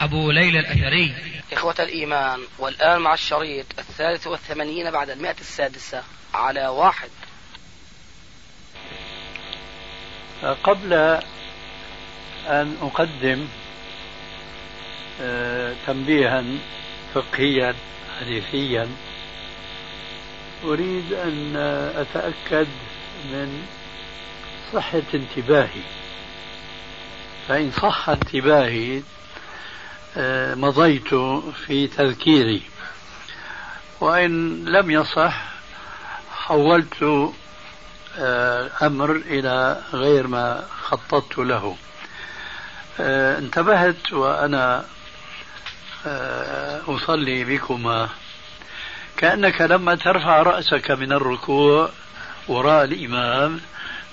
أبو ليلى الأثري. إخوة الإيمان والآن مع الشريط الثالث والثمانين بعد المئة السادسة على واحد. قبل أن أقدم آه، تنبيها فقهيا حديثيا أريد أن أتأكد من صحة انتباهي. فإن صح انتباهي مضيت في تذكيري. وإن لم يصح حولت آه، أمر إلى غير ما خططت له. آه، انتبهت وأنا أصلي بكما. كأنك لما ترفع رأسك من الركوع وراء الإمام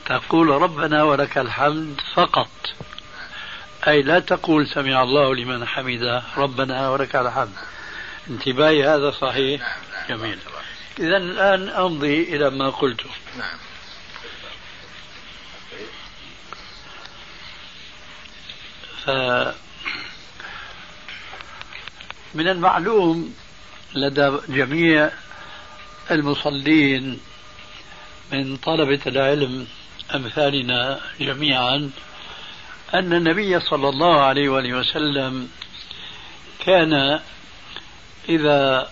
تقول ربنا ولك الحمد فقط. أي لا تقول سمع الله لمن حمده. ربنا ولك الحمد. انتباهي هذا صحيح؟ جميل. إذا الآن أمضي إلى ما قلته نعم. ف من المعلوم لدى جميع المصلين من طلبة العلم أمثالنا جميعا أن النبي صلى الله عليه وآله وسلم كان إذا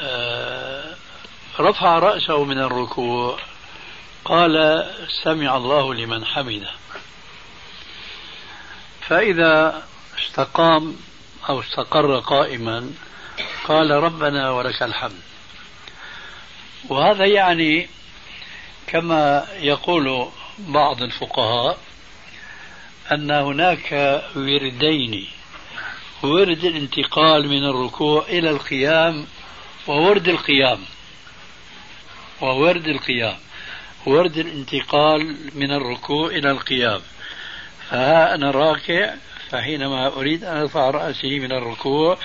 آه، رفع رأسه من الركوع قال سمع الله لمن حمده. فإذا استقام أو استقر قائما قال ربنا ولك الحمد. وهذا يعني كما يقول بعض الفقهاء أن هناك وردين. ورد الانتقال من الركوع إلى القيام وورد القيام. وورد القيام. ورد الانتقال من الركوع إلى القيام. فها أنا راكع فحينما أريد أن أرفع رأسي من الركوع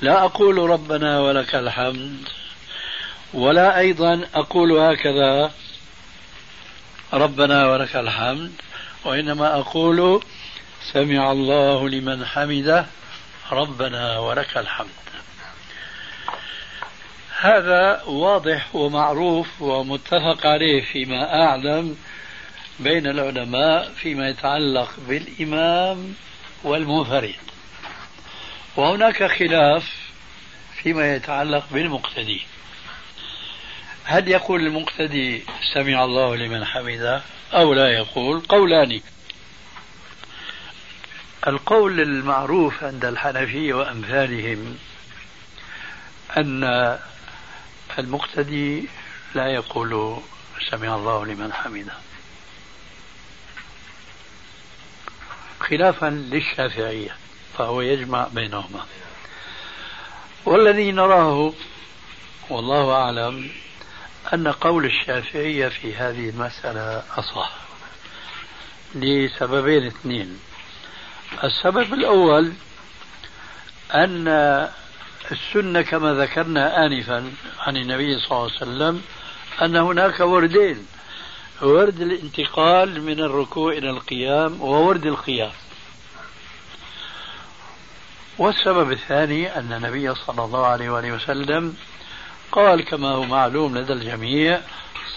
لا أقول ربنا ولك الحمد ولا أيضا أقول هكذا ربنا ولك الحمد وإنما أقول سمع الله لمن حمده ربنا ولك الحمد. هذا واضح ومعروف ومتفق عليه فيما أعلم بين العلماء فيما يتعلق بالإمام والمنفرد. وهناك خلاف فيما يتعلق بالمقتدي. هل يقول المقتدي سمع الله لمن حمده أو لا يقول قولان؟ القول المعروف عند الحنفية وأمثالهم أن المقتدي لا يقول سمع الله لمن حمده. خلافا للشافعية فهو يجمع بينهما. والذي نراه والله أعلم أن قول الشافعية في هذه المسألة أصح. لسببين اثنين. السبب الأول أن السنة كما ذكرنا آنفا عن النبي صلى الله عليه وسلم أن هناك وردين. ورد الانتقال من الركوع إلى القيام وورد القيام. والسبب الثاني أن النبي صلى الله عليه وآله وسلم قال كما هو معلوم لدى الجميع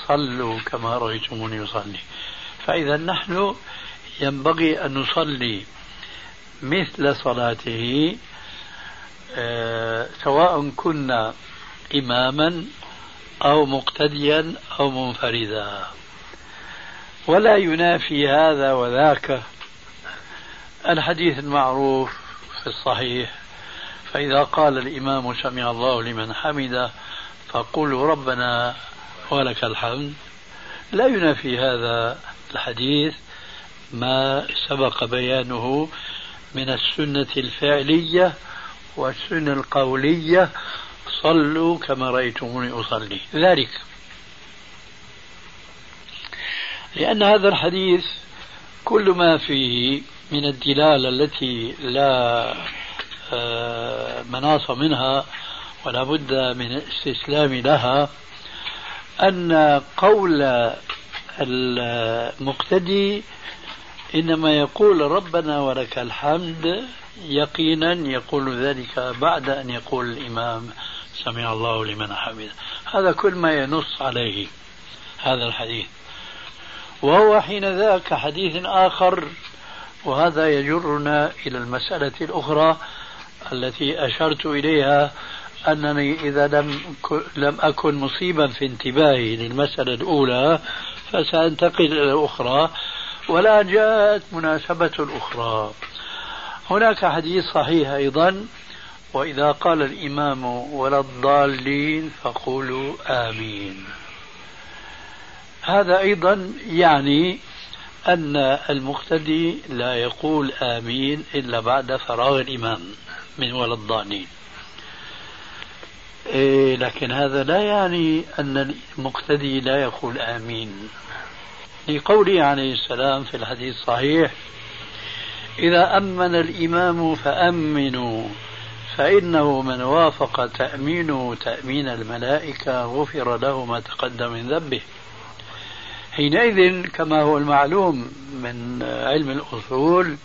صلوا كما رأيتموني أصلي فإذا نحن ينبغي أن نصلي مثل صلاته آه، سواء كنا إماما أو مقتديا أو منفردا. ولا ينافي هذا وذاك الحديث المعروف في الصحيح فإذا قال الإمام سمع الله لمن حمده فقولوا ربنا ولك الحمد. لا ينافي هذا الحديث ما سبق بيانه من السنة الفعلية والسنة القولية. صلوا كما رأيتموني أصلي. ذلك لأن هذا الحديث كل ما فيه من الدلالة التي لا آه، مناص منها ولا بد من الاستسلام لها أن قول المقتدي إنما يقول ربنا ولك الحمد يقينا يقول ذلك بعد أن يقول الإمام سمع الله لمن حمده. هذا كل ما ينص عليه هذا الحديث. وهو حين ذاك حديث آخر وهذا يجرنا إلى المسألة الأخرى التي أشرت إليها أنني إذا لم لم أكن مصيبا في انتباهي للمسألة الأولى فسأنتقل إلى الأخرى. ولا جاءت مناسبة الأخرى. هناك حديث صحيح أيضا. وإذا قال الإمام ولا الضالين فقولوا آمين. هذا أيضا يعني أن المقتدي لا يقول آمين إلا بعد فراغ الإمام من ولا الضالين. إيه لكن هذا لا يعني أن المقتدي لا يقول آمين. لقوله عليه السلام في الحديث الصحيح إذا أمن الإمام فأمنوا فإنه من وافق تأمينه تأمين الملائكة غفر له ما تقدم من ذنبه. حينئذ كما هو المعلوم من علم الأصول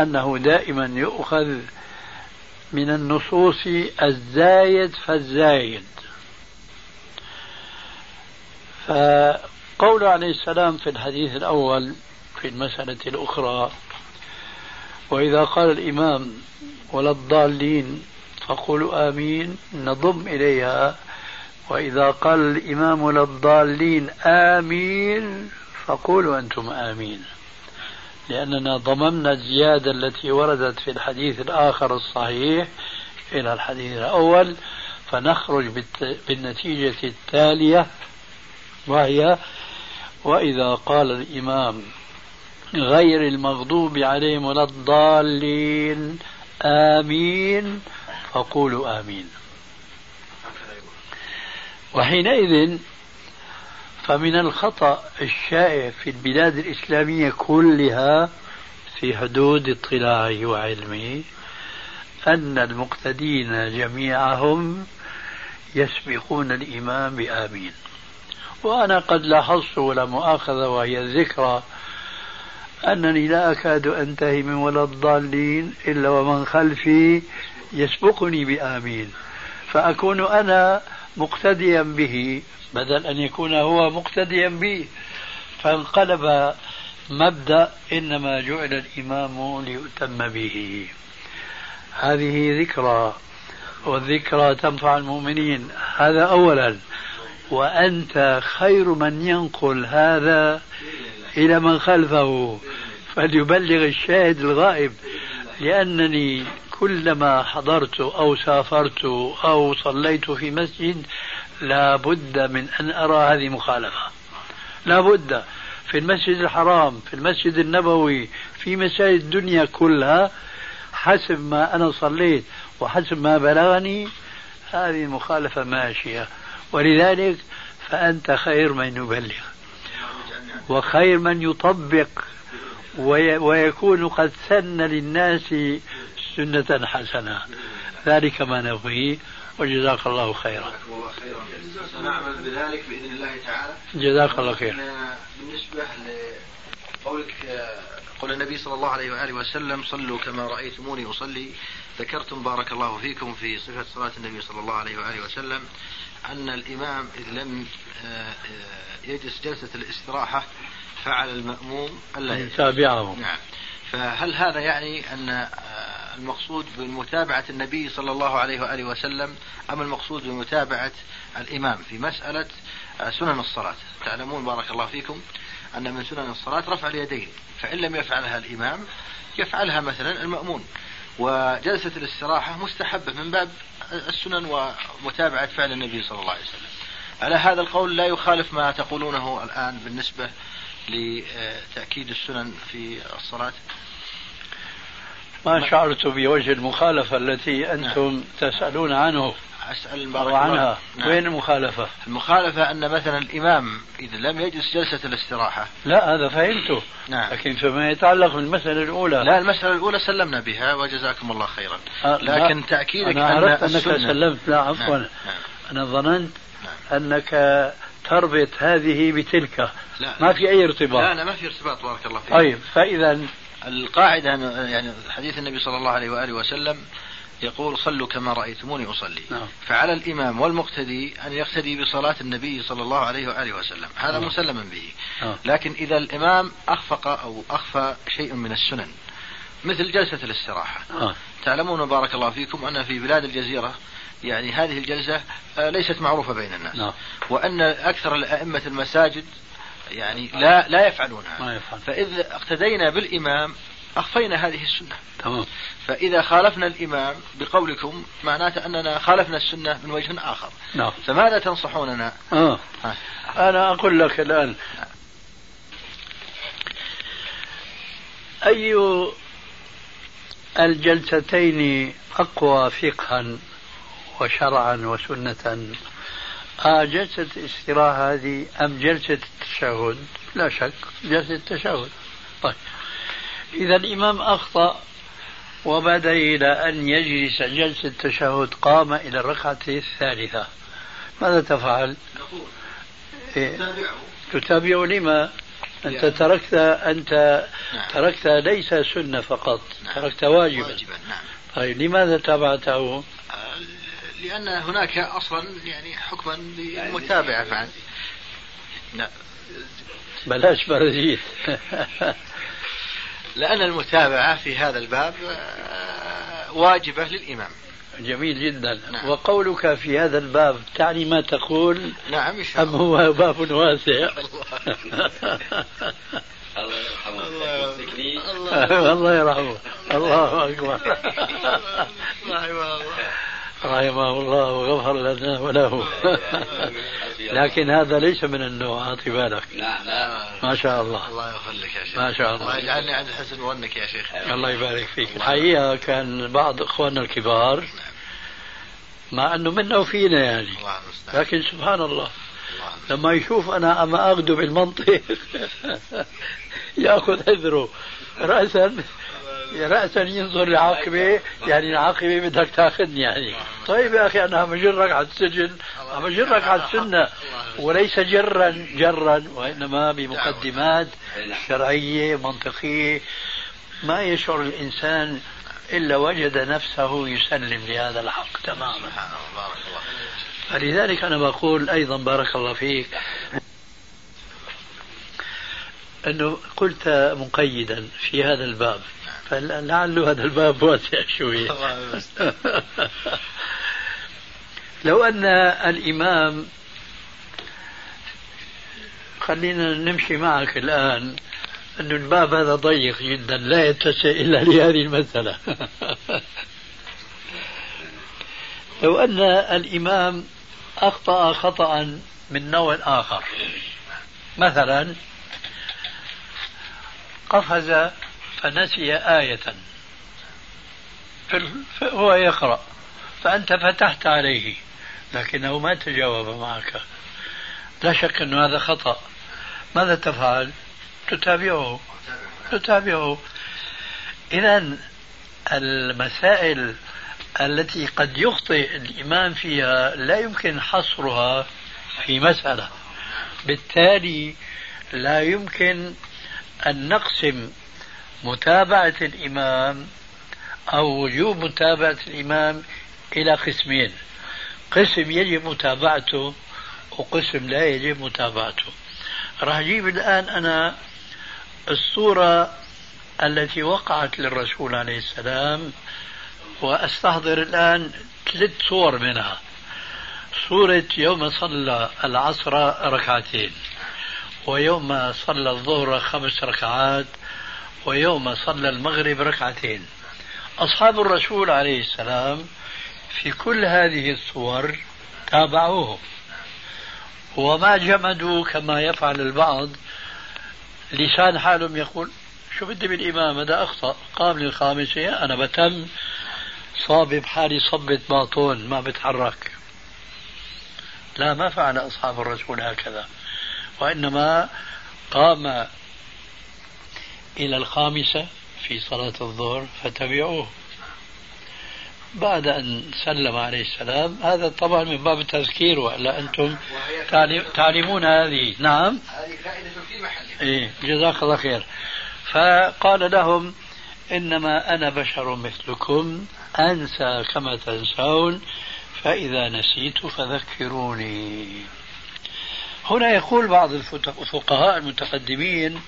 أنه دائما يؤخذ من النصوص الزايد فالزايد. فقول عليه السلام في الحديث الأول في المسألة الأخرى وإذا قال الإمام ولا الضالين فقولوا آمين نضم إليها. وإذا قال الإمام للضالين آمين فقولوا أنتم آمين. لأننا ضممنا الزيادة التي وردت في الحديث الآخر الصحيح إلى الحديث الأول فنخرج بالنتيجة التالية وهي وإذا قال الإمام غير المغضوب عليهم ولا الضالين آمين فقولوا آمين. وحينئذ فمن الخطأ الشائع في البلاد الإسلامية كلها في حدود اطلاعه وعلمه أن المقتدين جميعهم يسبقون الإمام بآمين وأنا قد لاحظت ولا مؤاخذة وهي الذكرى أنني لا أكاد أنتهي من ولا الضالين إلا ومن خلفي يسبقني بآمين. فأكون أنا مقتديا به بدل أن يكون هو مقتديا به. فانقلب مبدأ إنما جعل الإمام ليؤتم به. هذه ذكرى والذكرى تنفع المؤمنين. هذا أولا. وأنت خير من ينقل هذا إلى من خلفه. فليبلغ الشاهد الغائب. لأنني كلما حضرت أو سافرت أو صليت في مسجد لا بد من أن أرى هذه مخالفة. لا بد في المسجد الحرام في المسجد النبوي في مساجد الدنيا كلها حسب ما أنا صليت وحسب ما بلغني هذه المخالفة ماشية. ولذلك فأنت خير من يبلغ وخير من يطبق ويكون قد سن للناس سنة حسنة. ذلك ما نبغيه وجزاك الله خيرا. نعمل بذلك بإذن الله تعالى. جزاك الله خير. بالنسبة لقولك قول النبي صلى الله عليه وآله وسلم صلوا كما رأيتموني أصلي. ذكرتم بارك الله فيكم في صفة صلاة النبي صلى الله عليه وآله وسلم أن الإمام إذ لم آه، يجلس جلسة الاستراحة فعل المأموم ألا يتابعه نعم. فهل هذا يعني آه، المقصود بمتابعة النبي صلى الله عليه وآله وسلم أم المقصود بمتابعة الإمام في مسألة سنن الصلاة؟ تعلمون بارك الله فيكم أن من سنن الصلاة رفع اليدين فإن لم يفعلها الإمام يفعلها مثلا المأمون. وجلسة الاستراحة مستحبة من باب السنن ومتابعة فعل النبي صلى الله عليه وسلم. على هذا القول لا يخالف ما تقولونه الآن بالنسبة لتأكيد السنن في الصلاة. ما شعرت بوجه المخالفة التي أنتم تسألون عنه أسأل بارك عنها. نعم. وين المخالفة؟ المخالفة أن مثلا الإمام إذا لم يجلس جلسة الاستراحة. لا هذا فهمته. نعم. لكن فيما يتعلق بالمسألة الأولى. لا المسألة الأولى سلمنا بها وجزاكم الله خيرا. لا، لكن تأكيدك أنا أن عرفت أنك السنة- سلمت. لا عفوا. نعم. نعم. أنا ظننت نعم. أنك تربط هذه بتلك. لا. ما في أي ارتباط. لا لا ما في ارتباط بارك الله فيك. طيب فإذا القاعدة يعني حديث النبي صلى الله عليه وآله وسلم يقول صلوا كما رأيتموني أصلي نعم. فعلى الإمام والمقتدي أن يقتدي بصلاة النبي صلى الله عليه وآله وسلم هذا نعم. مسلم به آه. لكن إذا الإمام أخفق أو أخفى شيء من السنن مثل جلسة الاستراحة آه. تعلمون بارك الله فيكم أن في بلاد الجزيرة يعني هذه الجلسة آه، ليست معروفة بين الناس نعم. وأن أكثر الأئمة المساجد يعني لا لا يفعلونها ما يفعل فإذا اقتدينا بالإمام أخفينا هذه السنة. تمام. فإذا خالفنا الإمام بقولكم معناته أننا خالفنا السنة من وجه آخر. نعم. فماذا تنصحوننا؟ آه. ها. أنا أقول لك الآن. أي الجلستين أقوى فقها وشرعا وسنة آه جلسة الاستراحة هذه أم جلسة التشهد لا شك جلسة التشهد طيب. إذا الإمام أخطأ وبدأ إلى أن يجلس جلسة التشهد قام إلى الركعة الثالثة. ماذا تفعل؟ إيه؟ تابعه تتابع لما؟ أنت يعني- تركت أنت نعم. تركت ليس سنة فقط. نعم. تركت واجبا. واجبا. نعم. طيب لماذا تابعته؟ لأن هناك أصلا يعني حكما للمتابعة فعلا. نعم بلاش برازيل لأن المتابعة في هذا الباب آه، واجبة للإمام. جميل جدا. نعم. وقولك في هذا الباب تعني ما تقول؟ نعم إن شاء أم هو باب واسع؟ الله يرحمه. الله- يرحمه. الله أكبر. رحمه الله رحمه الله وغفر لنا وله. لكن هذا ليس من النوع أعطي بالك. نعم نعم ما شاء الله. الله يخليك يا شيخ. ما شاء الله. الله يجعلني عند حسن ظنك يا شيخ. الله يبارك فيك. الحقيقة كان بعض إخواننا الكبار مع أنه منا وفينا يعني. لكن سبحان الله. لما يشوف أنا أما أخذه بالمنطق يأخذ حذره رأسا. رأسا ينظر لعاقبة يعني العاقبة بدك تاخذني يعني. طيب يا أخي أنا عم أجرك على السجن عم أجرك على السنة. وليس جرا جرا وإنما بمقدمات شرعية منطقية. ما يشعر الإنسان إلا وجد نفسه يسلم لهذا الحق تماما. فلذلك أنا بقول أيضا بارك الله فيك. أنه قلت مقيدا في هذا الباب. فلعل هذا الباب واسع شوي الله المستعان. لو أن الإمام خلينا نمشي معك الآن أن الباب هذا ضيق جدا لا يتسع إلا لهذه المسألة. لو أن الإمام أخطأ خطأ من نوع آخر. مثلا قفز فنسي آية. هو يقرأ. فأنت فتحت عليه لكنه ما تجاوب معك. لا شك أن هذا خطأ. ماذا تفعل؟ تتابعه. تتابعه. إذا المسائل التي قد يخطئ الإمام فيها لا يمكن حصرها في مسألة. بالتالي لا يمكن أن نقسم متابعة الإمام أو وجوب متابعة الإمام إلى قسمين. قسم يجب متابعته وقسم لا يجب متابعته. راح أجيب الآن أنا الصورة التي وقعت للرسول عليه السلام وأستحضر الآن ثلاث صور منها. صورة يوم صلى العصر ركعتين ويوم صلى الظهر خمس ركعات ويوم صلى المغرب ركعتين. أصحاب الرسول عليه السلام في كل هذه الصور تابعوه وما جمدوا كما يفعل البعض. لسان حالهم يقول شو بدي بالإمام؟ هذا أخطأ. قام للخامسة أنا بتم. صابب حالي صبة باطون ما بتحرك. لا ما فعل أصحاب الرسول هكذا. وإنما قام إلى الخامسة في صلاة الظهر فتبعوه. بعد أن سلم عليه السلام هذا طبعا من باب التذكير وإلا أنتم تعلمون هذه. نعم. هذه فائدة في محلها إيه جزاك الله خير. فقال لهم إنما أنا بشر مثلكم أنسى كما تنسون فإذا نسيت فذكروني. هنا يقول بعض الفقهاء المتقدمين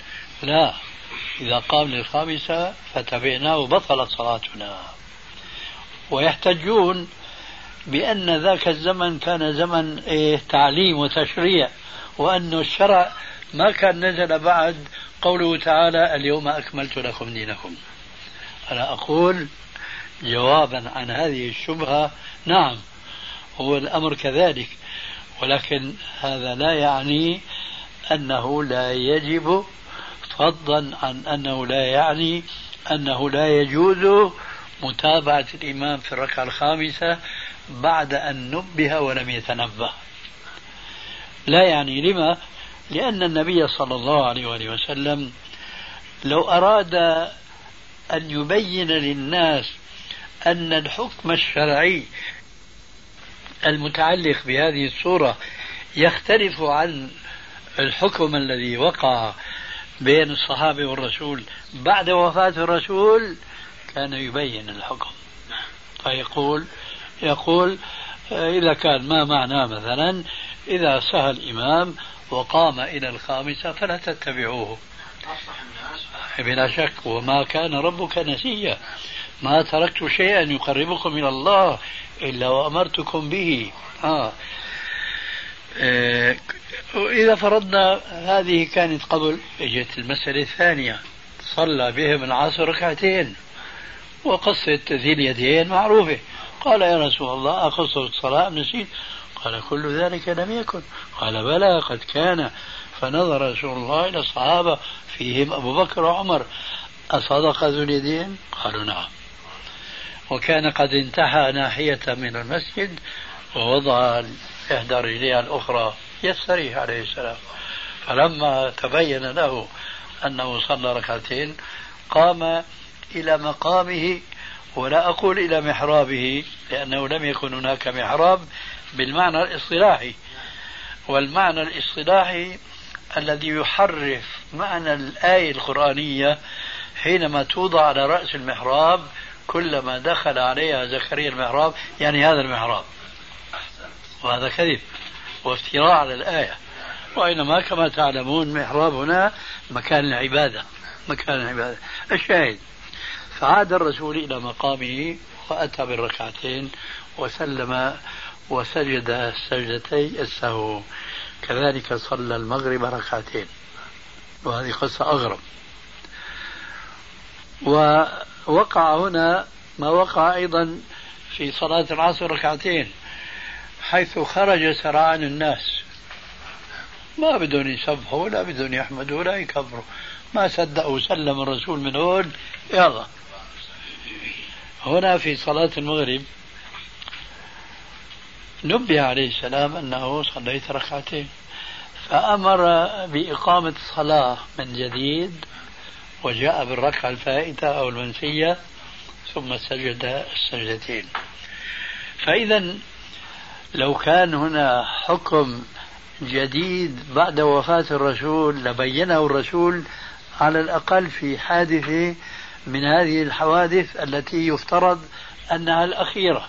لا إذا قام للخامسة فتبعناه بطلت صلاتنا. ويحتجون بأن ذاك الزمن كان زمن إيه تعليم وتشريع وأن الشرع ما كان نزل بعد قوله تعالى اليوم أكملت لكم دينكم. أنا أقول جوابا عن هذه الشبهة نعم هو الأمر كذلك. ولكن هذا لا يعني أنه لا يجب فضلا عن أنه لا يعني أنه لا يجوز متابعة الإمام في الركعة الخامسة بعد أن نبه ولم يتنبه. لا يعني لما؟ لأن النبي صلى الله عليه وآله وسلم لو أراد أن يبين للناس أن الحكم الشرعي المتعلق بهذه الصورة يختلف عن الحكم الذي وقع بين الصحابة والرسول. بعد وفاة الرسول كان يبين الحكم. فيقول يقول إذا كان ما معناه مثلا إذا سهى الإمام وقام إلى الخامسة فلا تتبعوه. بلا شك وما كان ربك نسيا. ما تركت شيئا يقربكم إلى الله إلا وأمرتكم به. آه. إذا فرضنا هذه كانت قبل اجت المسألة الثانية صلى بهم العصر ركعتين وقصة ذي اليدين معروفة. قال يا رسول الله أقصر الصلاة نسيت قال كل ذلك لم يكن. قال بلى قد كان. فنظر رسول الله إلى الصحابة فيهم أبو بكر وعمر. أصدق ذو اليدين؟ قالوا نعم. وكان قد انتهى ناحية من المسجد ووضع إحدى رجليها الأخرى. يستريح عليه السلام. فلما تبين له أنه صلى ركعتين قام إلى مقامه ولا أقول إلى محرابه لأنه لم يكن هناك محراب بالمعنى الاصطلاحي. والمعنى الاصطلاحي الذي يحرف معنى الآية القرآنية حينما توضع على رأس المحراب كلما دخل عليها زكريا المحراب يعني هذا المحراب. وهذا كذب وافتراء على الآية. وإنما كما تعلمون محراب هنا مكان العبادة مكان العبادة. الشاهد فعاد الرسول إلى مقامه وأتى بالركعتين وسلم وسجد سجدتي السهو كذلك صلى المغرب ركعتين. وهذه قصة أغرب. ووقع هنا ما وقع أيضا في صلاة العصر ركعتين. حيث خرج سرعان الناس. ما بدهم يسبحوا ولا بدهم يحمدوا ولا يكبروا ما صدقوا سلم الرسول من هون يلا. هنا في صلاة المغرب نبه عليه السلام أنه صليت ركعتين. فأمر بإقامة الصلاة من جديد وجاء بالركعة الفائتة أو المنسية ثم سجد السجدتين. فإذا لو كان هنا حكم جديد بعد وفاة الرسول لبينه الرسول على الأقل في حادثة من هذه الحوادث التي يفترض أنها الأخيرة.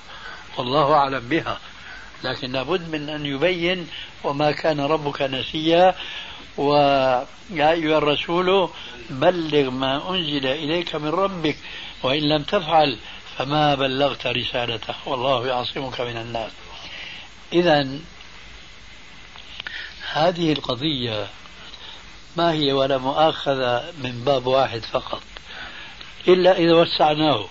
والله أعلم بها. لكن لابد من أن يبين وما كان ربك نسيا. ويا أيها الرسول بلغ ما أنزل إليك من ربك وإن لم تفعل فما بلغت رسالته. والله يعصمك من الناس. إذا هذه القضية ما هي ولا مؤاخذة من باب واحد فقط إلا إذا وسعناه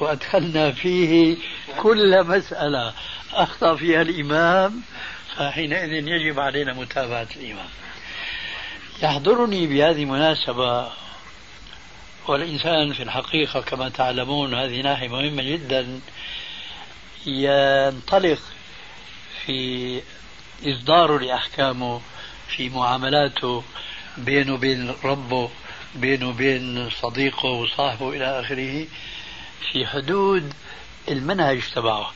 وأدخلنا فيه كل مسألة. أخطأ فيها الإمام فحينئذ يجب علينا متابعة الإمام. يحضرني بهذه المناسبة والإنسان في الحقيقة كما تعلمون هذه ناحية مهمة جدا ينطلق في إصداره لأحكامه في معاملاته بينه وبين ربه بينه وبين صديقه وصاحبه إلى آخره في حدود المنهج تبعه.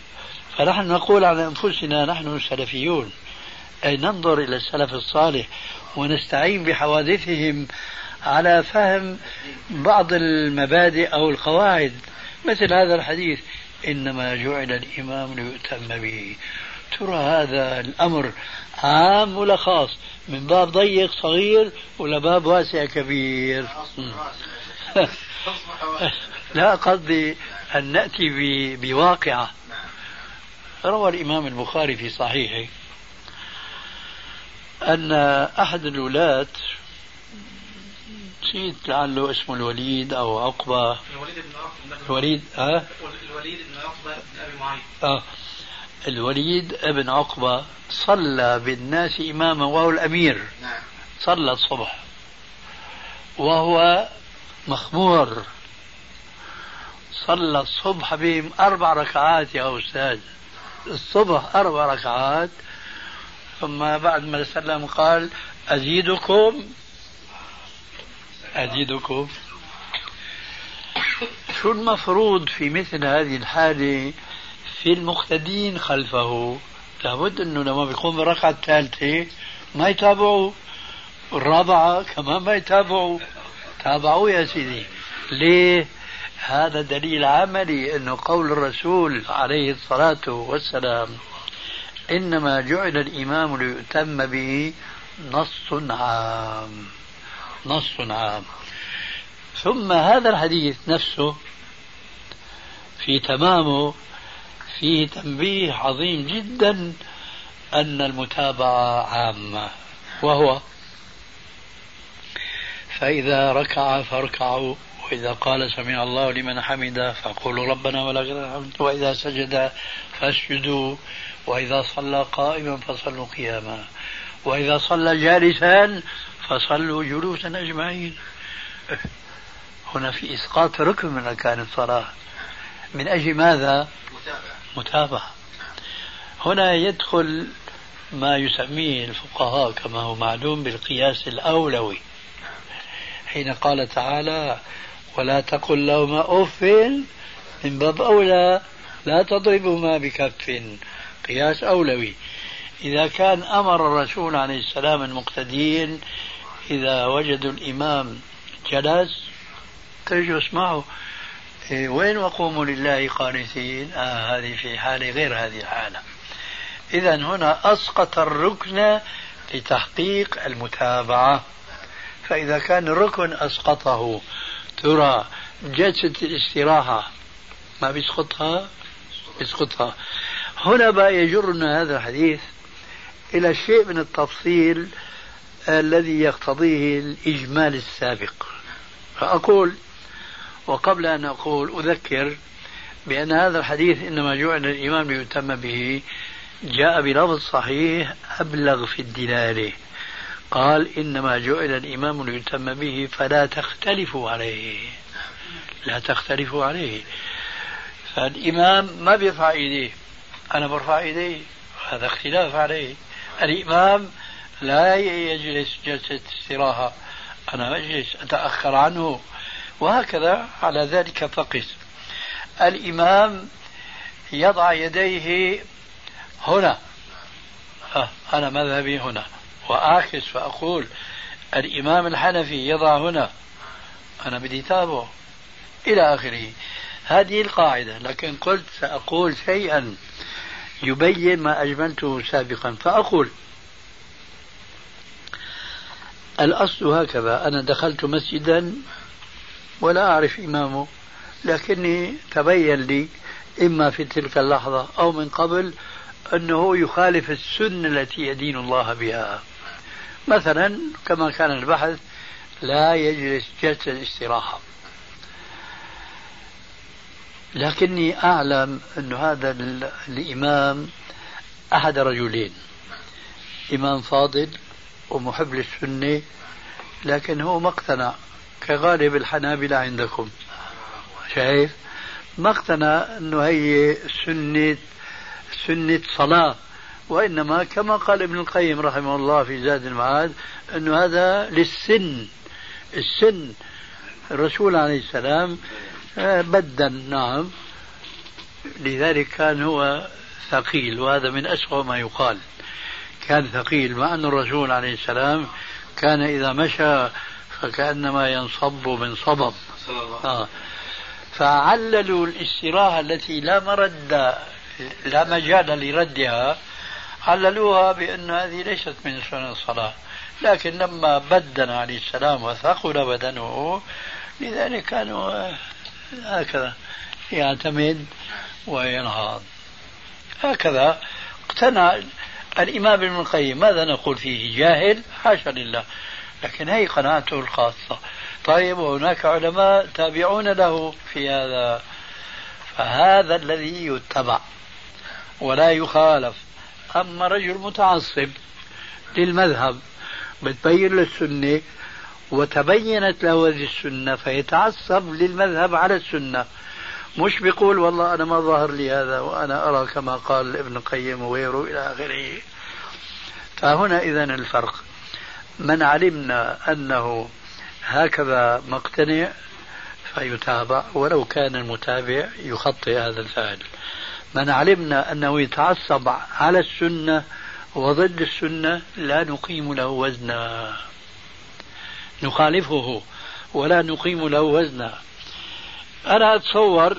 فنحن نقول عن أنفسنا نحن سلفيون أي ننظر إلى السلف الصالح ونستعين بحوادثهم على فهم بعض المبادئ أو القواعد. مثل هذا الحديث إنما جعل الإمام ليؤتم به. ترى هذا الأمر عام ولا خاص؟ من باب ضيق صغير ولا باب واسع كبير؟ لا قصدي أن نأتي بواقعة. روى الإمام البخاري في صحيحه أن أحد الولاة نسيت لعله اسمه الوليد أو عقبة. الوليد بن عقبة. الوليد ها؟ الوليد بن عقبة بن أبي معيط آه. الوليد بن عقبة صلى بالناس إماما وهو الأمير. نعم. صلى الصبح. وهو مخمور. صلى الصبح بهم أربع ركعات يا أستاذ. الصبح أربع ركعات. ثم بعد ما سلم قال أزيدكم. أزيدكم. شو المفروض في مثل هذه الحالة؟ في المقتدين خلفه. لابد أنه لما بيقوم بالركعة الثالثة ما يتابعوا الرابعة كمان ما يتابعوا. تابعوا يا سيدي. ليه؟ هذا دليل عملي أنه قول الرسول عليه الصلاة والسلام إنما جعل الإمام ليؤتم به نص عام. نص عام. ثم هذا الحديث نفسه في تمامه فيه تنبيه عظيم جدا أن المتابعة عامة. وهو فإذا ركع فاركعوا وإذا قال سمع الله لمن حمده فقولوا ربنا ولك الحمد وإذا سجد فاسجدوا وإذا صلى قائما فصلوا قياما وإذا صلى جالسا فصلوا جلوسا أجمعين. هنا في إسقاط ركن من أركان الصلاة. من أجل ماذا؟ متابعة. متابعة. هنا يدخل ما يسميه الفقهاء كما هو معلوم بالقياس الأولوي. حين قال تعالى ولا تقل لهما أف من باب أولى لا تضربهما بكف. قياس أولوي. إذا كان أمر الرسول عليه السلام المقتدين إذا وجدوا الإمام جلس اسمعوا إيه وين وقوموا لله قانتين آه هذه في حالة غير هذه الحالة. إذا هنا أسقط الركن لتحقيق المتابعة. فإذا كان الركن أسقطه ترى جلسة الاستراحة ما بيسقطها؟ بيسقطها. هنا بقى يجرنا هذا الحديث إلى شيء من التفصيل الذي يقتضيه الإجمال السابق. فأقول وقبل أن أقول أذكر بأن هذا الحديث إنما جعل الإمام ليتم به جاء بلفظ صحيح أبلغ في الدلالة قال إنما جعل الإمام ليتم به فلا تختلفوا عليه. لا تختلفوا عليه. فالإمام ما بيرفع إيديه. أنا برفع إيدي؟ هذا اختلاف عليه. الإمام لا يجلس جلسة استراحة. أنا أجلس أتأخر عنه. وهكذا على ذلك فقس الإمام يضع يديه هنا. أنا مذهبي هنا. وأعكس فأقول الإمام الحنفي يضع هنا. أنا بدي تابعه. إلى آخره. هذه القاعدة. لكن قلت سأقول شيئا يبين ما أجملته سابقا. فأقول الأصل هكذا. أنا دخلت مسجدا ولا أعرف إمامه لكني تبين لي إما في تلك اللحظة أو من قبل أنه يخالف السنة التي يدين الله بها. مثلا كما كان البحث لا يجلس جلسة الاستراحة لكني أعلم أن هذا الإمام أحد رجلين إمام فاضل ومحب للسنة لكن هو ما اقتنع. كغالب الحنابلة عندكم. شايف؟ ما اقتنع أنه هي سنة سنة صلاة. وإنما كما قال ابن القيم رحمه الله في زاد المعاد أنه هذا للسن. السن. الرسول عليه السلام آه، بدن. نعم. لذلك كان هو ثقيل وهذا من أسوأ ما يقال. كان ثقيل. مع أن الرسول عليه السلام كان إذا مشى فكأنما ينصب من صبب. آه. فعللوا الاستراحة التي لا مرد لا مجال لردها. عللوها بأن هذه ليست من سنن الصلاة. لكن لما بدن عليه السلام وثقل بدنه لذلك كانوا هكذا يعتمد وينهض. هكذا اقتنع الإمام ابن القيم. ماذا نقول فيه؟ جاهل؟ حاشا لله. لكن هي قناعته الخاصة. طيب وهناك علماء تابعون له في هذا فهذا الذي يتبع ولا يخالف. أما رجل متعصب للمذهب بتبين للسنة وتبينت له هذه السنة فيتعصب للمذهب على السنة. مش بيقول والله أنا ما ظهر لي هذا وأنا أرى كما قال ابن القيم وغيره إلى آخره. فهنا إذا الفرق. من علمنا أنه هكذا مقتنع فيتابع ولو كان المتابع يخطئ هذا الفعل من علمنا أنه يتعصب على السنة وضد السنة لا نقيم له وزنا. نخالفه ولا نقيم له وزنا. أنا أتصور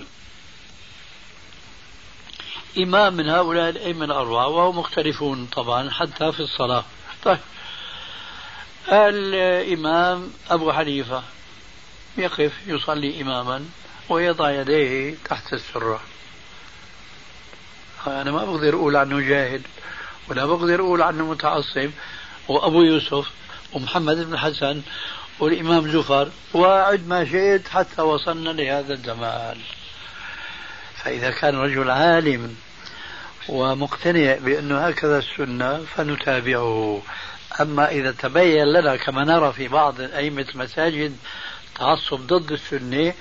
إمام من هؤلاء الأئمة الأربعة وهم مختلفون طبعا حتى في الصلاة. طيب. الإمام أبو حنيفة يقف يصلي إماما ويضع يديه تحت السرة. أنا ما بقدر أقول عنه جاهل ولا بقدر أقول عنه متعصب. وأبو يوسف ومحمد بن حسن والإمام زفر وعد ما شئت حتى وصلنا لهذا الزمان فإذا كان رجل عالم ومقتنع بأنه هكذا السنة فنتابعه. أما إذا تبين لنا كما نرى في بعض أئمة المساجد تعصب ضد السنة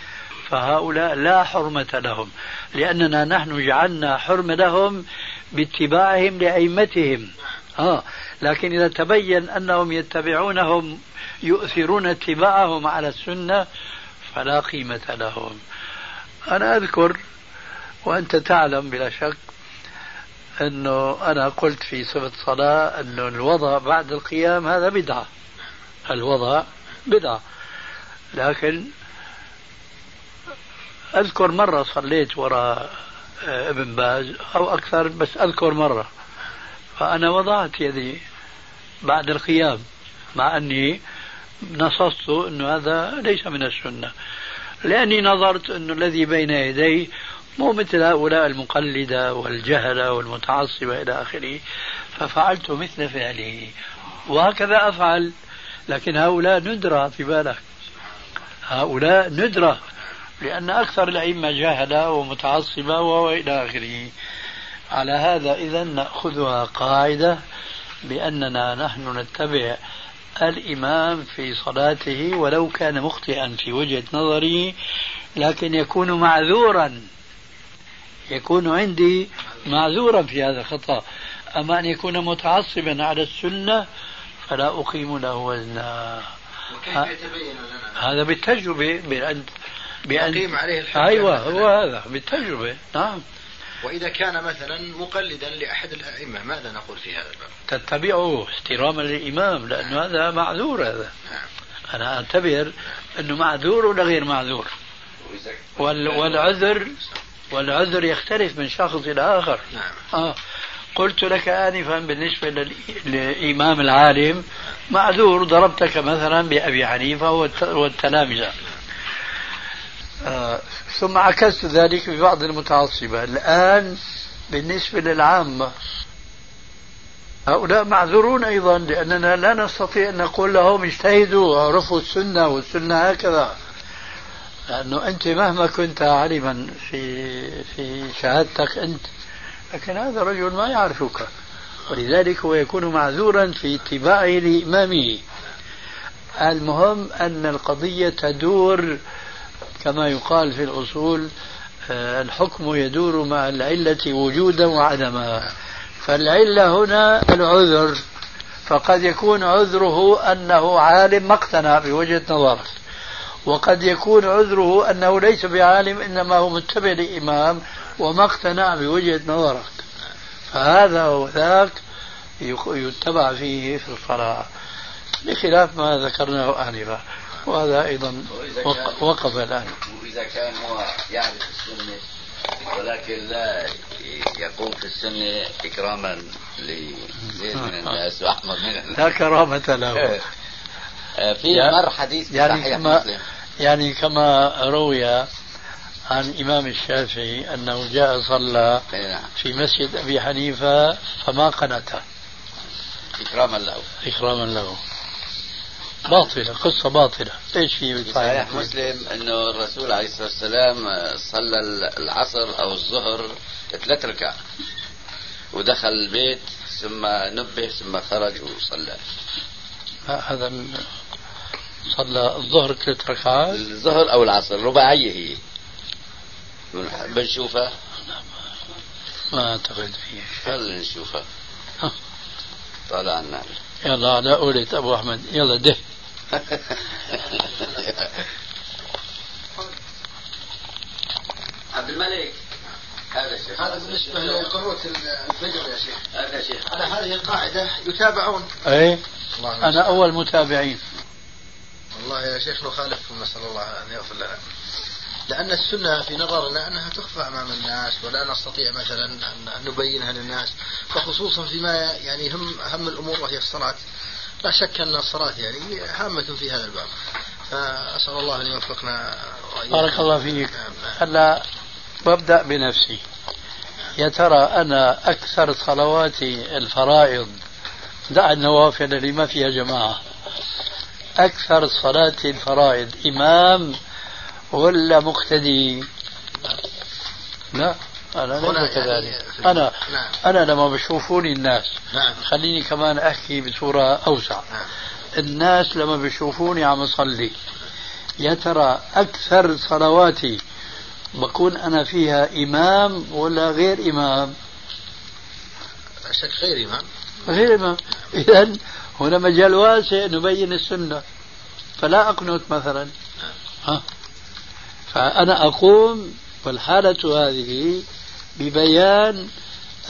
فهؤلاء لا حرمة لهم لأننا نحن جعلنا حرمة لهم باتباعهم لأئمتهم. آه لكن إذا تبين أنهم يتبعونهم يؤثرون اتباعهم على السنة فلا قيمة لهم. أنا أذكر وأنت تعلم بلا شك أنه أنا قلت في صفة صلاة أنه الوضع بعد القيام هذا بدعة. الوضع بدعة. لكن أذكر مرة صليت وراء آه، ابن باز أو أكثر بس أذكر مرة. فأنا وضعت يدي بعد القيام مع أني نصصت أنه هذا ليس من السنة. لأني نظرت أنه الذي بين يدي مو مثل هؤلاء المقلدة والجهلة والمتعصبة إلى آخره ففعلت مثل فعله. وهكذا أفعل. لكن هؤلاء ندرة في بالك. هؤلاء ندرة لأن أكثر الأئمة جاهلة ومتعصبة وإلى آخره. على هذا إذا نأخذها قاعدة بأننا نحن نتبع الإمام في صلاته ولو كان مخطئا في وجهة نظري لكن يكون معذورا. يكون عندي معذورا في هذا الخطأ. أما أن يكون متعصبا على السنة فلا أقيم له وزنا. هذا بالتجربة بأن بأن يقيم عليه الحجة. أيوة هو هذا بالتجربة. نعم. وإذا كان مثلا مقلدا لأحد الأئمة ماذا نقول في هذا الباب؟ تتبعه احتراما للإمام لأنه هذا معذور هذا. نعم. أنا أعتبر أنه معذور ولا غير معذور؟ وال والعذر والعذر يختلف من شخص إلى آخر نعم. آه. قلت لك آنفا بالنسبة للإمام العالم معذور ضربتك مثلا بأبي حنيفة والتلامذة آه. ثم عكست ذلك ببعض المتعصبة الآن بالنسبة للعامة هؤلاء معذورون أيضا لأننا لا نستطيع أن نقول لهم اجتهدوا وعرفوا السنة والسنة هكذا لأنه أنت مهما كنت عالما في في شهادتك أنت لكن هذا الرجل ما يعرفك. ولذلك هو يكون معذورا في اتباعه لإمامه. المهم أن القضية تدور كما يقال في الأصول آه، الحكم يدور مع العلة وجودا وعدما. فالعلة هنا العذر فقد يكون عذره أنه عالم ما اقتنع بوجهة نظرك. وقد يكون عذره أنه ليس بعالم إنما هو متبع لإمام وما اقتنع بوجهة نظرك. فهذا وذاك يتبع فيه في الصلاة. بخلاف ما ذكرناه آنفا. وهذا أيضا وقف الآن. وإذا كان هو يعرف السنة ولكن لا يقوم في السنة إكراما لزيد من الناس وأحمد من الناس. لا كرامة له. إيه. آه، في مر حديث يعني صحيح كما مسلم. يعني كما روي عن إمام الشافعي أنه جاء صلى إيه،. في مسجد أبي حنيفة فما قنت إكراما له. إكراما له. باطلة قصة باطلة. إيش في في صحيح مسلم أنه الرسول عليه الصلاة والسلام صلى العصر أو الظهر ثلاث ركع ودخل البيت ثم نبه ثم خرج وصلى. هذا صلى الظهر ثلاث ركعات. الظهر أو العصر رباعيه هي بن- بنشوفها. ما أعتقد فيه خلينا نشوفها. ها. طالع النار يلا على قولة أبو أحمد. يلا ده عبد الملك. هذا الشيخ هذا بالنسبة لقنوة الفجر يا شيخ. هذا شيخ. على هذه القاعدة يتابعون. إيه الله أنا أول متابعين. والله يا شيخ نخالفكم نسأل الله أن يغفر لنا. لأن السنة في نظرنا أنها تخفى أمام الناس ولا نستطيع مثلا أن نبينها للناس. فخصوصا فيما يعني هم أهم الأمور وهي الصلاة. لا شك أن الصلاة يعني هامة في هذا الباب. فأسأل الله أن يوفقنا. بارك الله فيك. هلا ببدا بنفسي. يا ترى أنا أكثر صلواتي الفرائض دع النوافل اللي ما فيها جماعة أكثر صلاتي الفرائض إمام ولا مقتدي؟ لا أنا هنا ليس يعني كذلك في- أنا نعم. أنا لما بشوفوني الناس نعم. خليني كمان أحكي بصورة أوسع. نعم. الناس لما بيشوفوني عم أصلي يا ترى أكثر صلواتي بكون أنا فيها إمام ولا غير إمام؟ لا شك غير إمام. غير إمام. اذا هنا مجال واسع نبين السنة. فلا اقنت مثلا. ها. فأنا أقوم والحالة هذه ببيان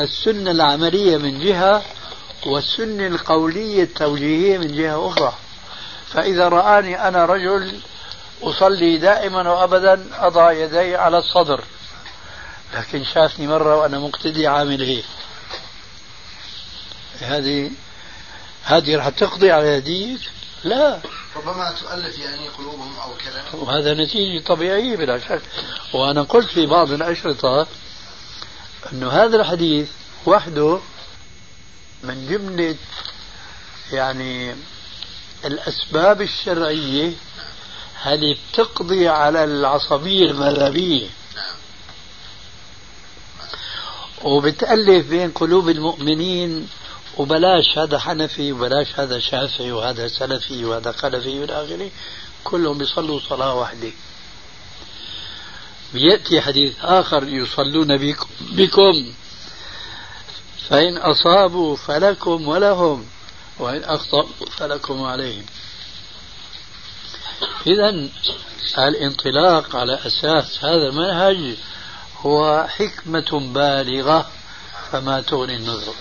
السنة العملية من جهة والسنة القولية التوجيهية من جهة أخرى. فإذا رآني أنا رجل أصلي دائما وأبدا أضع يدي على الصدر. لكن شافني مرة وأنا مقتدي عامل هيك هذه هذه راح تقضي على يديك؟ لا. ربما تؤلف يعني قلوبهم أو كذا وهذا نتيجة طبيعية بلا شك. وأنا قلت في بعض الأشرطة أنه هذا الحديث وحده من جملة يعني الأسباب الشرعية هذه بتقضي على العصبية المذهبية. وبتألف بين قلوب المؤمنين وبلاش هذا حنفي وبلاش هذا شافعي وهذا سلفي وهذا خلفي والى آخره. كلهم بيصلوا صلاة واحدة. بيأتي حديث آخر يصلون بكم, بكم. فإن أصابوا فلكم ولهم وإن أخطأوا فلكم وعليهم إذا الانطلاق على أساس هذا المنهج هو حكمة بالغة فما تغني النذر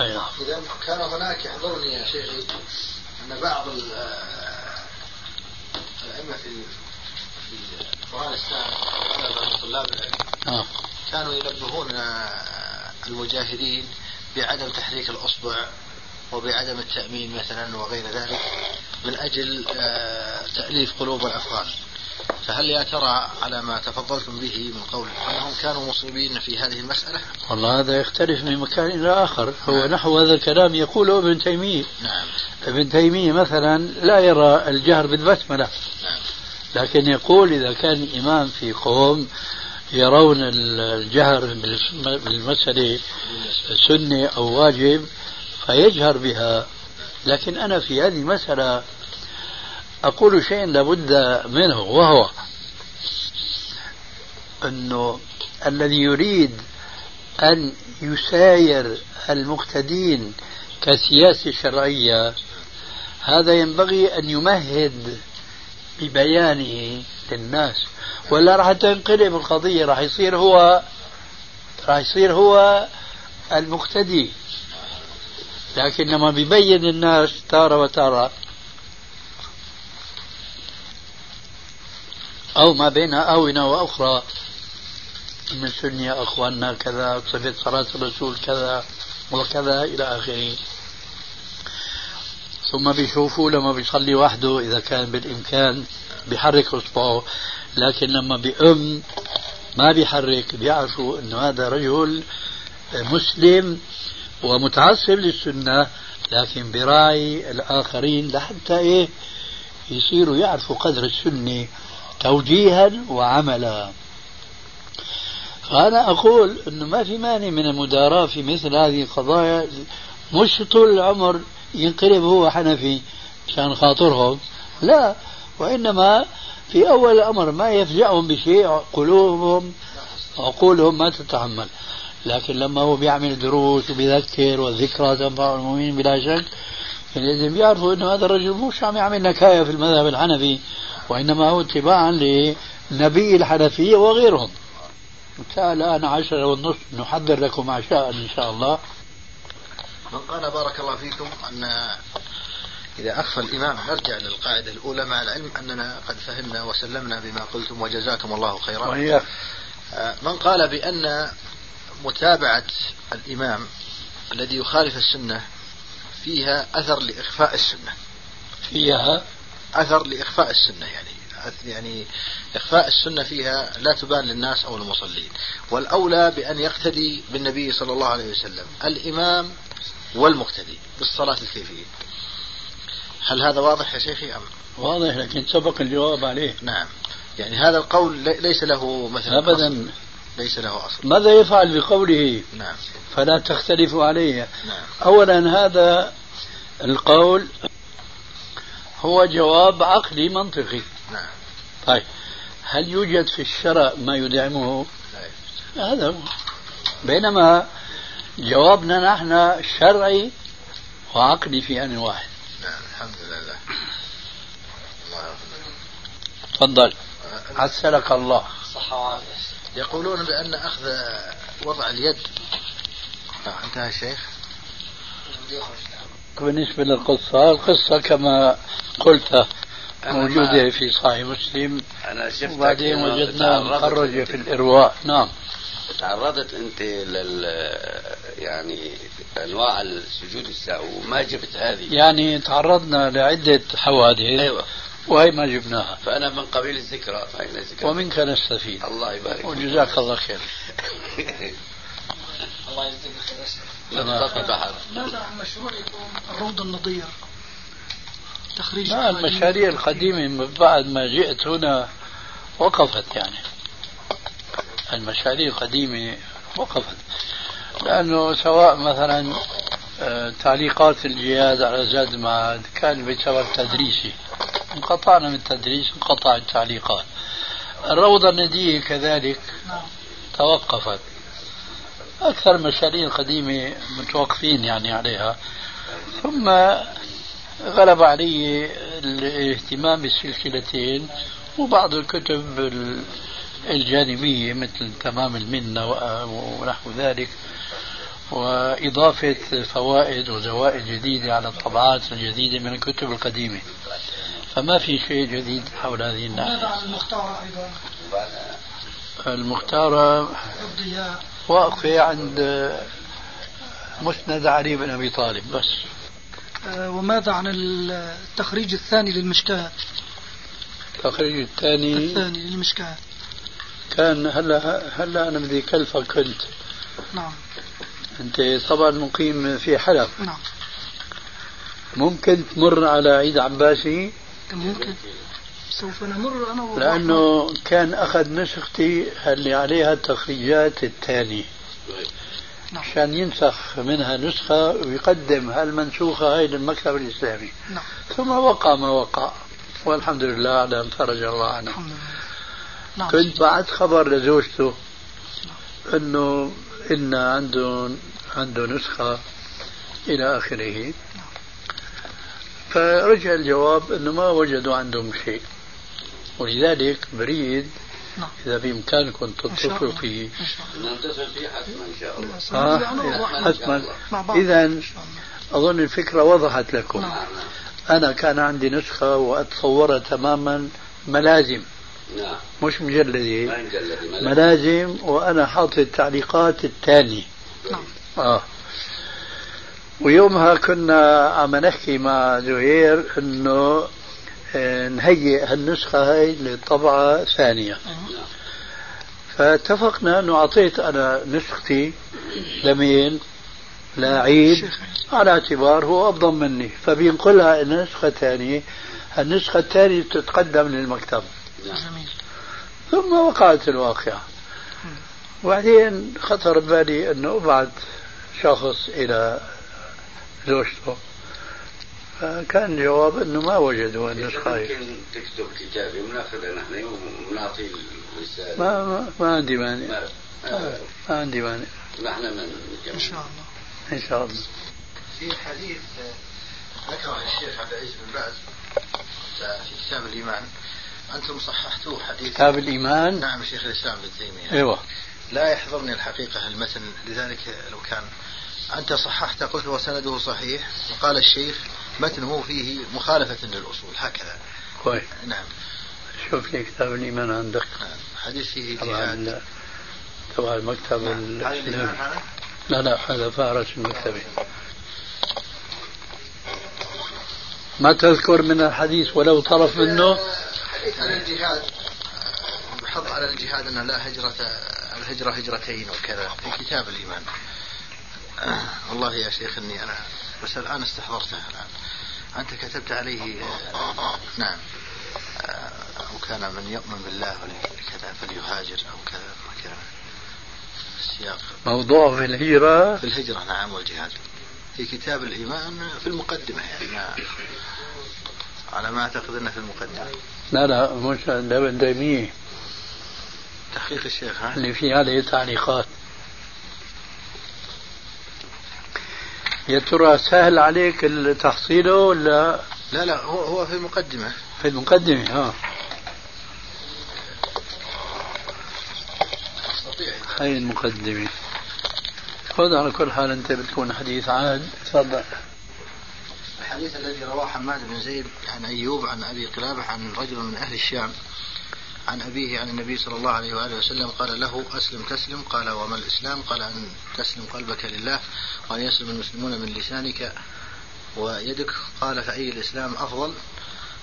أيوة. إذا كان هناك يحضرني يا شيخي أن بعض ال- الأئمة في في أفغانستان طلاب العلم آه. كانوا ينبهون المجاهدين بعدم تحريك الأصبع وبعدم التأمين مثلا وغير ذلك من أجل آه، تأليف قلوب الأفغان فهل يا ترى على ما تفضلتم به من قول أنهم كانوا مصيبين في هذه المسألة؟ والله هذا يختلف من مكان إلى آخر. هو نحو هذا الكلام يقوله ابن تيمية. نعم. ابن تيمية مثلا لا يرى الجهر بالبسملة. نعم. لكن يقول إذا كان الإمام في قوم يرون الجهر بالمسألة سنة أو واجب فيجهر بها. لكن أنا في هذه المسألة أقول شيئا لابد منه وهو أنه الذي يريد أن يساير المقتدين كسياسة شرعية هذا ينبغي أن يمهد ببيانه للناس. ولا راح تنقلب القضية راح يصير هو راح يصير هو المقتدي. لكن لما بيبين الناس تارة وتارة. أو ما بين آونة وأخرى. من سنة أخواننا كذا صفة صلاة الرسول كذا وكذا إلى آخره. ثم بيشوفوا لما بيصلي وحده إذا كان بالإمكان بيحرك إصبعه لكن لما بيأم ما بيحرك بيعرفوا أنه هذا رجل مسلم. ومتعصب للسنة لكن براعي الآخرين لحتى إيه يصيروا يعرفوا قدر السنة توجيها وعملا. فأنا أقول أنه ما في مانع من المداراة في مثل هذه القضايا. مش طول العمر ينقلب هو حنفي عشان خاطرهم. لا وإنما في أول الأمر ما يفجعهم بشيء قلوبهم عقولهم ما تتحمل. لكن لما هو بيعمل دروس وبيذكر والذكرى تنفع المؤمنين بلا شك لازم يعرفوا إنه هذا الرجل مش عم يعمل نكاية في المذهب الحنفي وإنما هو اتباعا لنبي الحنفية وغيرهم. الآن عشرة والنصف نحضر لكم عشاء إن شاء الله. من قال بارك الله فيكم أن إذا أخفى الإمام نرجع للقاعدة الأولى مع العلم أننا قد فهمنا وسلمنا بما قلتم وجزاكم الله خيرا. وإياك. من قال بأن متابعة الإمام الذي يخالف السنة فيها أثر لإخفاء السنة. فيها؟ أثر لإخفاء السنة يعني يعني إخفاء السنة فيها لا تبان للناس أو المصلين. والأولى بأن يقتدي بالنبي صلى الله عليه وسلم الإمام والمقتدي بالصلاة الكيفية. هل هذا واضح يا شيخي أم؟ واضح لكن سبق الجواب عليه. نعم. يعني هذا القول ليس له مثلا أبدا. ليس له أصل. ماذا يفعل بقوله نعم. فلا تختلفوا عليه؟ نعم. أولا هذا القول هو جواب عقلي منطقي. نعم. طيب. هل يوجد في الشرع ما يدعمه؟ لا هذا هو. بينما جوابنا نحن شرعي وعقلي في آن واحد. نعم. الحمد لله. الله. تفضل. آه، عسلك الله. صحة وعافية. يقولون بأن أخذ وضع اليد. آه، انتهى الشيخ بالنسبة للقصة القصة كما قلت أنا موجودة ما- في صحيح مسلم. أنا شفتك وبعدين وجدناها تعرضت مخرجة في الإرواء. نعم. تعرضت أنت لل يعني أنواع السجود السهو وما جبت هذه. يعني تعرضنا لعدة حوادث. أيوة. وهي ما جبناها. فأنا من قبيل الذكرى فأين الذكرى ومنك نستفيد. الله يبارك فيك. وجزاك الله خير. الله يجزيك الخير ماذا عن مشروعكم الروض النظير. تخريج لا المشاريع القديمة من بعد ما جئت هنا وقفت يعني. المشاريع القديمة وقفت. لأنه سواء مثلا تعليقات الجهاز على زاد المعاد كان بسبب تدريسي انقطعنا من التدريس انقطع التعليقات. الروضة الندية كذلك. توقفت. أكثر المشاريع القديمة متوقفين يعني عليها. ثم غلب علي الاهتمام بالسلسلتين وبعض الكتب ال- الجانبية مثل تمام المنة ونحو ذلك. وإضافة فوائد وزوائد جديدة على الطبعات الجديدة من الكتب القديمة. فما في شيء جديد حول هذه ماذا الناحية عن المختار أيضا؟ المختارة واقفة عند مسند علي بن أبي طالب بس. آه، وماذا عن التخريج الثاني للمشكاة؟ التخريج الثاني؟ الثاني للمشكاة. كان هلا هلا أنا بدي كلفك كنت نعم. أنت طبعا مقيم في حلب. نعم. ممكن تمر على عيد عباسي؟ ممكن. سوف نمر أنا و- لأنه كان أخذ نسختي اللي عليها التخريجات الثاني نعم. عشان ينسخ منها نسخة ويقدم هالمنسوخة هاي للمكتب الإسلامي. نعم. ثم وقع ما وقع. والحمد لله على أن فرج الله عنه. الحمد لله. نعم. كنت بعت خبر لزوجته إنه إن عنده عنده نسخة إلى آخره. فرجع الجواب إنه ما وجدوا عندهم شيء. ولذلك بريد نعم. إذا بإمكانكم إن شاء تتصلوا. فيه. إن شاء الله. نتصل فيه حتما إن شاء الله. آه حتما. إن شاء الله. أظن الفكرة وضحت لكم. نعم. أنا كان عندي نسخة وأتصورها تماما ملازم. نعم. مش مجلده ما مجلد ملازم وأنا حاطط التعليقات الثانية نعم. آه. ويومها كنا عم نحكي مع زهير إنه آه، نهيئ هالنسخة هاي لطبعة ثانية. فاتفقنا إنه أعطيت أنا نسختي لمين؟ لعيد. الشيخ. على اعتبار هو أفضل مني. فبينقلها إلى نسخة ثانية. النسخة الثانية تتقدم للمكتب. جميل. ثم وقعت الواقعة. وبعدين خطر ببالي أنه ابعث شخص إلى زوجته فكان الجواب أنه ما وجدوا النسخة هاي. ممكن تكتب كتابي وناخذها نحن ونعطي الرسالة. ما ما, ما عندي مانع. ما- ما عندي مانع. نحن من إن شاء الله. إن شاء الله. في حديث ذكره الشيخ عبد العزيز بن باز في كتاب الإيمان. أنتم صححتوه حديث. كتاب الإيمان؟ نعم شيخ الإسلام ابن تيمية. إيوه. لا يحضرني الحقيقة المتن لذلك لو كان. أنت صححت قلت وسنده صحيح. وقال الشيخ متنه فيه مخالفة للأصول هكذا. كويس. نعم. شوف لي كتاب الإيمان عندك. نعم. حديث فيه طبعا تبع المكتب نعم. الإيمان الاسلامي هذا؟ لا لا هذا فارس المكتبي ما تذكر من الحديث ولو طرف منه؟ حديث عن الجهاد. بحض على الجهاد أن لا هجرة الهجرة هجرتين وكذا. في كتاب الإيمان. والله يا شيخ إني أنا بس الآن استحضرته الآن. أنت كتبت عليه آه، نعم. آه، أو كان من يؤمن بالله كذا فليهاجر أو كذا وكذا. السياق. موضوع في الهجرة. في الهجرة نعم والجهاد. في كتاب الإيمان في المقدمة يعني. ما على ما أعتقد أنه في المقدمة. لا لا مش ابن تيمية تحقيق الشيخ ها؟ اللي في عليه تعليقات يا ترى سهل عليك تحصيله ولا؟ لا لا هو هو في المقدمة. في المقدمة ها. هاي المقدمة. خذ على كل حال أنت بتكون حديث عاد. تفضل. الحديث الذي رواه حماد بن زيد عن أيوب عن أبي قلابة عن رجل من أهل الشام عن أبيه عن النبي صلى الله عليه وآله وسلم قال له أسلم تسلم قال وما الإسلام؟ قال أن تسلم قلبك لله وأن يسلم المسلمون من لسانك ويدك. قال فأي الإسلام أفضل؟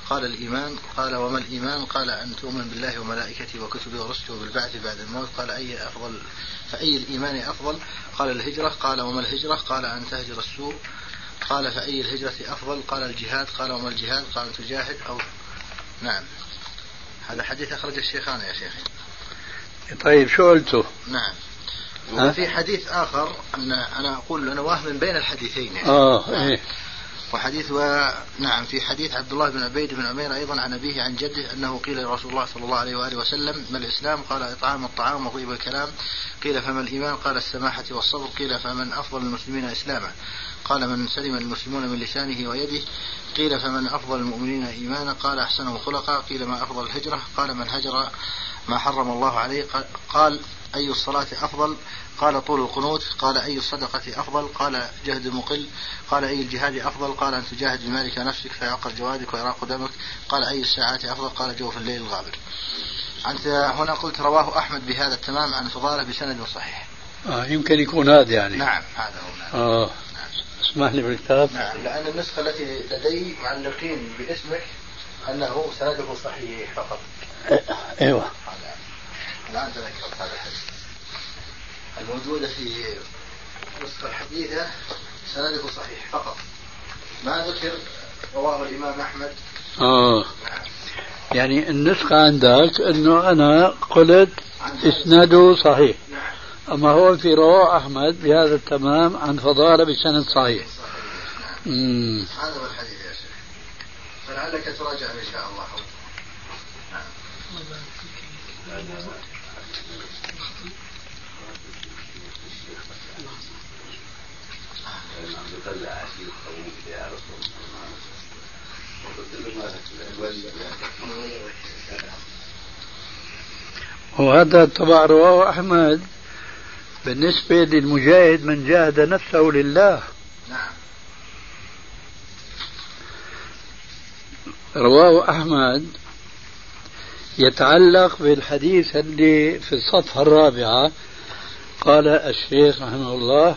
قال الإيمان. قال وما الإيمان؟ قال أن تؤمن بالله وملائكته وكتبه ورسله وبالبعث بعد الموت. قال أي أفضل؟ فأي الإيمان أفضل؟ قال الهجرة. قال وما الهجرة؟ قال أن تهجر السوء. قال فأي الهجرة أفضل؟ قال الجهاد. قال وما الجهاد؟ قال تجاهد أو نعم. هذا حديث أخرج الشيخان يا شيخي. طيب شو قلته؟ نعم؟ وفي حديث آخر أن أنا أقول أنا واهم بين الحديثين يعني. آه إيه. وحديث و... نعم في حديث عبد الله بن عبيد بن عمير أيضا عن أبيه عن جده أنه قيل لرسول الله صلى الله عليه وآله وسلم ما الإسلام؟ قال إطعام الطعام وطيب الكلام. قيل فما الإيمان؟ قال السماحة والصبر. قيل فمن أفضل المسلمين إسلاما. قال من سلم المسلمون من لسانه ويده. قيل فمن أفضل المؤمنين إيمانا. قال أحسنهم خلقا قيل ما أفضل الهجرة؟ قال من هجر ما حرم الله عليه. قال أي الصلاة أفضل؟ قال طول القنوت قال أي الصدقة أفضل؟ قال جهد المقل قال أي الجهاد أفضل؟ قال أن تجاهد بمالك نفسك فيعقر جوادك ويراق دمك. قال أي الساعات أفضل؟ قال جوف الليل الغابر. أنت هنا قلت رواه أحمد بهذا التمام عن فضالة بسند صحيح. آه يمكن يكون هذا يعني. نعم هذا هو. نعم. آه اسمح لي بالكتاب نعم لأن النسخة التي لدي معلقين باسمك أنه سنده صحيح فقط. إيه- إيوه. هذا. الآن تذكرت هذا الحديث. الموجودة في النسخة الحديثة سنده صحيح فقط. ما ذكر رواه الإمام أحمد؟ آه. يعني النسخة عندك إنه أنا قلت إسناده صحيح. نعم. أما هو في رواه أحمد بهذا التمام عن فضالة بسند صحيح. صحيح نعم هذا هو الحديث يا شيخ. فلعلك تراجع إن شاء الله. نعم. وهذا طبعا رواه أحمد بالنسبة للمجاهد من جاهد نفسه لله. نعم رواه أحمد يتعلق بالحديث اللي في الصفحة الرابعة قال الشيخ رحمه الله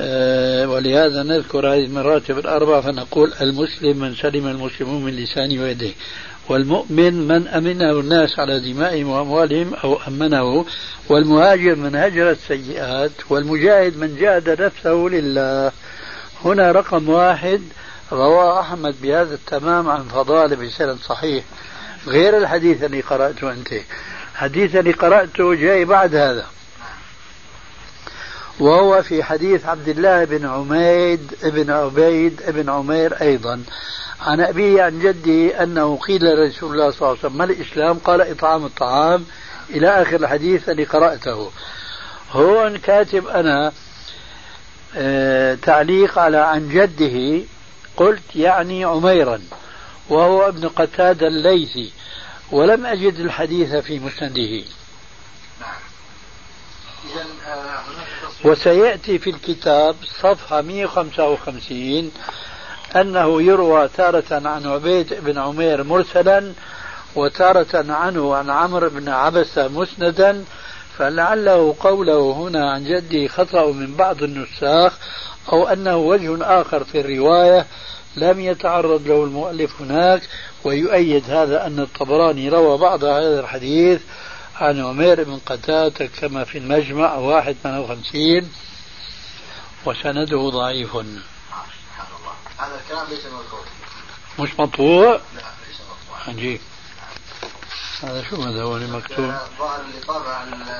آه، ولهذا نذكر هذه المراتب الأربع فنقول المسلم من سلم المسلمون من لسانه ويده والمؤمن من أمنه الناس على دمائهم وأموالهم أو أمنه والمهاجر من هجر السيئات والمجاهد من جاهد نفسه لله. هنا رقم واحد رواه أحمد بهذا التمام عن فضالة بسند صحيح. غير الحديث اللي قرأته أنت. الحديث اللي قرأته جاي بعد هذا. وهو في حديث عبد الله بن عميد بن عبيد بن عمير أيضا. عن أبيه عن جده أنه قيل لرسول الله صلى الله عليه وسلم ما الإسلام؟ قال إطعام الطعام. إلى آخر الحديث الذي قرأته. هون كاتب أنا آه تعليق على عن جده قلت يعني عميرا وهو ابن قتادة الليثي ولم أجد الحديث في مسنده. وسيأتي في الكتاب صفحة 155 أنه يروى تارة عن عبيد بن عمير مرسلا وتارة عنه عن عمرو بن عبسة مسندا فلعله قوله هنا عن جدي خطأ من بعض النساخ أو أنه وجه آخر في الرواية لم يتعرض له المؤلف هناك ويؤيد هذا أن الطبراني روى بعض هذا الحديث عن عمير بن قتادة كما في المجمع واحد من وخمسين وسنده ضعيف. هذا الكلام ليس مذكور. مش مطبوع؟ لا ليس مطبوع. عجيب. هذا شو هذا هو مكتوب؟ الظاهر اللي طابع المكتب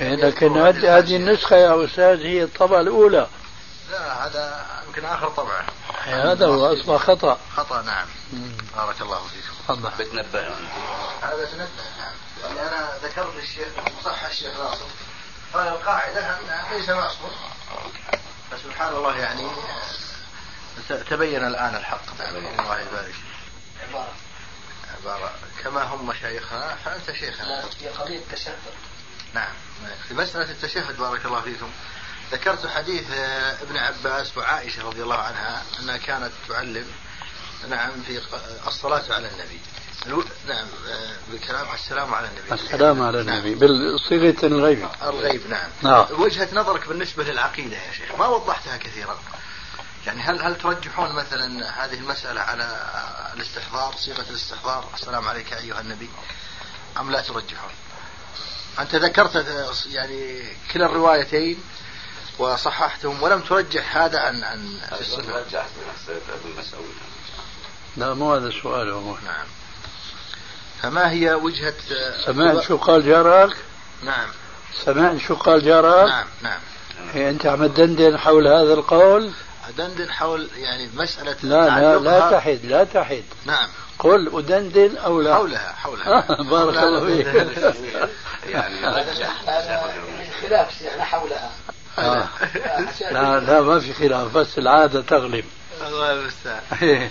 إيه، لكن هذه النسخة يا أستاذ هي الطبعة الأولى. لا هذا يمكن آخر طبعة. هذا هو أصبح خطأ. خطأ نعم. بارك الله فيكم. تفضل. بتنبه هذا تنبه نعم. أنا ذكرت الشيخ صح الشيخ ناصر. قال القاعدة ليس معصوم فسبحان الله يعني تبين الآن الحق. نعم. الله يبارك. عبارة. عبارة كما هم مشايخنا فأنت شيخنا. في قضية التشهد. نعم. في مسألة التشهد بارك الله فيكم. ذكرت حديث ابن عباس وعائشة رضي الله عنها أنها كانت تعلم نعم في الصلاة على النبي. نعم بالكلام السلام على النبي. السلام على نعم. النبي. بالصيغة الغيب. الغيب نعم. نعم. وجهة نظرك بالنسبة للعقيدة يا شيخ ما وضحتها كثيرا؟ يعني هل هل ترجحون مثلا هذه المسألة على الاستحضار صيغة الاستحضار السلام عليك أيها النبي أم لا ترجحون؟ أنت ذكرت يعني كلا الروايتين وصححتهم ولم ترجح هذا عن عن السنة. رجحت لا مو هذا السؤال هو نعم. فما هي وجهة سمعت شو قال جارك؟ نعم. سمعت شو قال جارك؟ نعم نعم. إيه أنت عم تدندن حول هذا القول؟ أدندن حول يعني مسألة لا لا لا تحد لا تحد نعم. قل أدندن أو لا. حولها حولها. آه، بارك الله فيك. يعني خلاف يعني حولها. آه. لا لا ما في خلاف بس العادة تغلب الله المستعان.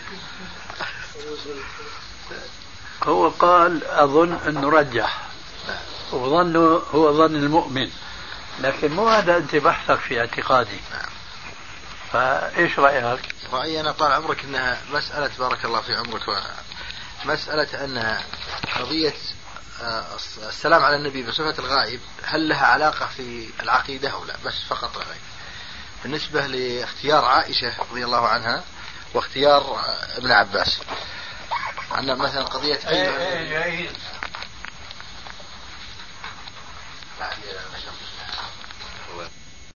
هو قال أظن أنه رجح وظنه هو ظن المؤمن لكن مو هذا أنت بحثك في اعتقادي فإيش رأيك؟ رأيي أنا طال عمرك أنها مسألة بارك الله في عمرك مسألة أن قضية السلام على النبي بصفة الغائب هل لها علاقة في العقيدة أو لا؟ بس فقط الغائب. بالنسبة لاختيار عائشة رضي الله عنها واختيار آه، ابن عباس. عندنا مثلا قضية إيه إيه جايز